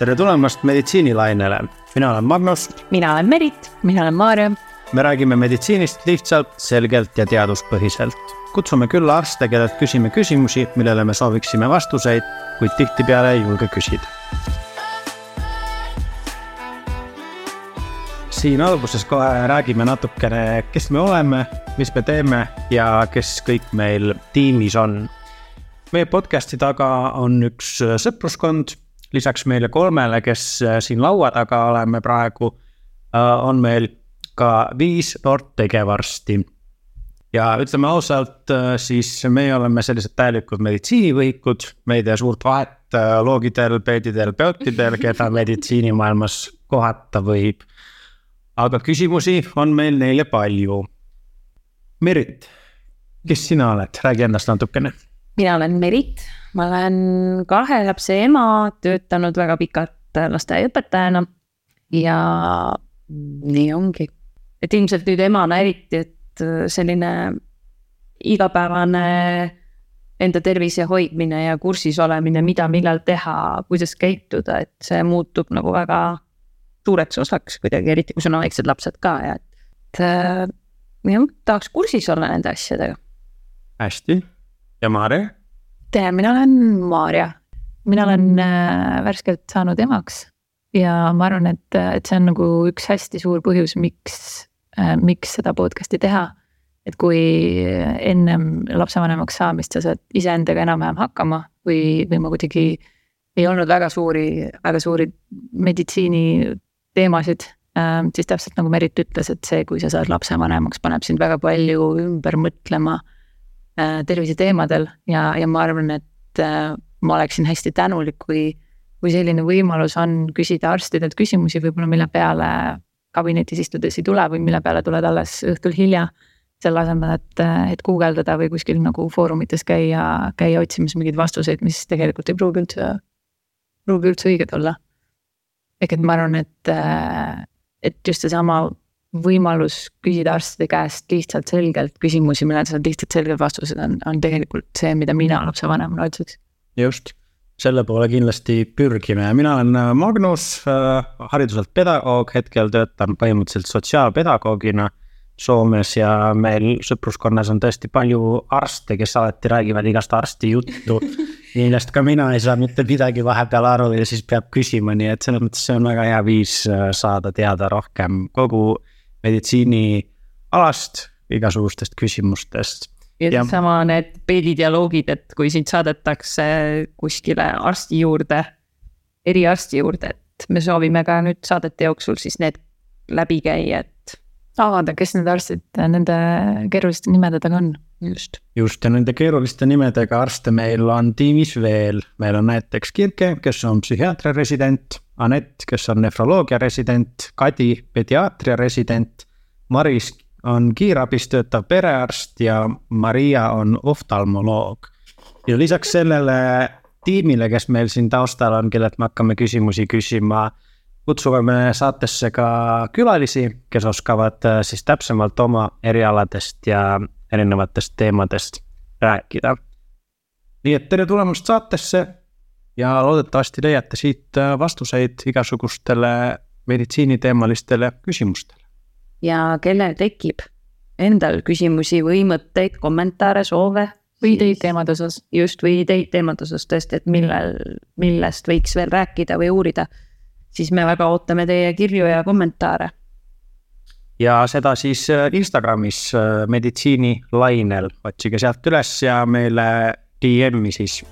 tere tulemast meditsiinilainele, mina olen Magnus. mina olen Merit. mina olen Maarja. me räägime meditsiinist lihtsalt, selgelt ja teaduspõhiselt. kutsume külla arste, kellelt küsime küsimusi, millele me sooviksime vastuseid, kuid tihtipeale ei julge küsida. siin alguses kohe räägime natukene, kes me oleme, mis me teeme ja kes kõik meil tiimis on. meie podcast'i taga on üks sõpruskond lisaks meile kolmele, kes äh, siin laua taga oleme praegu, äh, on meil ka viis noort tegevarsti. ja ütleme ausalt, äh, siis meie oleme sellised täielikud meditsiinivõhikud, me ei tee suurt vahet loogidel, peedidel, peotidel, keda meditsiinimaailmas kohata võib. aga küsimusi on meil neile palju. Merit, kes sina oled, räägi endast natukene. Mina olen Merit ma olen kahe lapse ema, töötanud väga pikalt lasteaiaõpetajana ja nii ongi. et ilmselt nüüd emana eriti, et selline igapäevane enda tervise hoidmine ja kursis olemine, mida, millal teha, kuidas käituda, et see muutub nagu väga suureks osaks kuidagi, eriti kui sul on väiksed lapsed ka ja et jah, tahaks kursis olla nende asjadega. hästi ja Maarja tere, mina olen Maarja. mina olen äh, värskelt saanud emaks ja ma arvan, et, et see on nagu üks hästi suur põhjus, miks äh,, miks seda podcast'i teha. et kui ennem lapsevanemaks saamist sa saad iseendaga enam-vähem hakkama või, või ma kuidagi ei olnud väga suuri, väga suuri meditsiiniteemasid äh,. siis täpselt nagu Merit ütles, et see, kui sa saad lapsevanemaks, paneb sind väga palju ümber mõtlema Äh, terviseteemadel ja, ja ma arvan, et äh, ma oleksin hästi tänulik, kui, kui selline võimalus on küsida arstidelt küsimusi võib-olla, mille peale kabinetis istudes ei tule või mille peale tuled alles õhtul hilja. selle asemel, et, et guugeldada või kuskil nagu foorumites käia, käia otsimas mingeid vastuseid, mis tegelikult ei pruugi üldse, pruugi üldse õiged olla. ehk et ma arvan, et, äh, et just seesama võimalus küsida arstide käest lihtsalt selgelt küsimusi, millele sa lihtsalt selged vastused, on, on tegelikult see, mida mina lapsevanemana otsiks. just, selle poole kindlasti pürgime, mina olen äh, Magnus äh,, hariduselt pedagoog, hetkel töötan põhimõtteliselt sotsiaalpedagoogina Soomes ja meil sõpruskonnas on tõesti palju arste, kes alati räägivad igast arsti juttu. Millest ka mina ei saa mitte midagi vahepeal aru ja siis peab küsima, nii et selles mõttes see on väga hea viis äh, saada teada rohkem kogu meditsiinialast, igasugustest küsimustest. ja, ja sama need peedidialoogid, et kui sind saadetakse kuskile arsti juurde, eriarsti juurde, et me soovime ka nüüd saadete jooksul siis need läbi käia, et. avada, kes need arstid nende keeruliste nimede taga on, just. just ja nende keeruliste nimedega arste meil on tiimis veel, meil on näiteks Kirke, kes on psühhiaatria resident Anett, kes on nefroloogia resident, Kadi pediaatria resident, Maris on kiirabis töötav perearst ja Maria on oftalmoloog. ja lisaks sellele tiimile, kes meil siin taustal on, kellelt me hakkame küsimusi küsima, kutsume me saatesse ka külalisi, kes oskavad äh, siis täpsemalt oma erialadest ja erinevatest teemadest rääkida. nii et tere tulemast saatesse ja loodetavasti leiate siit äh, vastuseid igasugustele meditsiiniteemalistele küsimustele. ja kellel tekib endal küsimusi või mõtteid, kommentaare, soove. või ideid teemade osas. just, või ideid teemade osas tõesti, et millel, millest võiks veel rääkida või uurida. siis me väga ootame teie kirju ja kommentaare. ja seda siis äh, Instagramis äh, meditsiinilainel, otsige sealt üles ja meile DM-i siis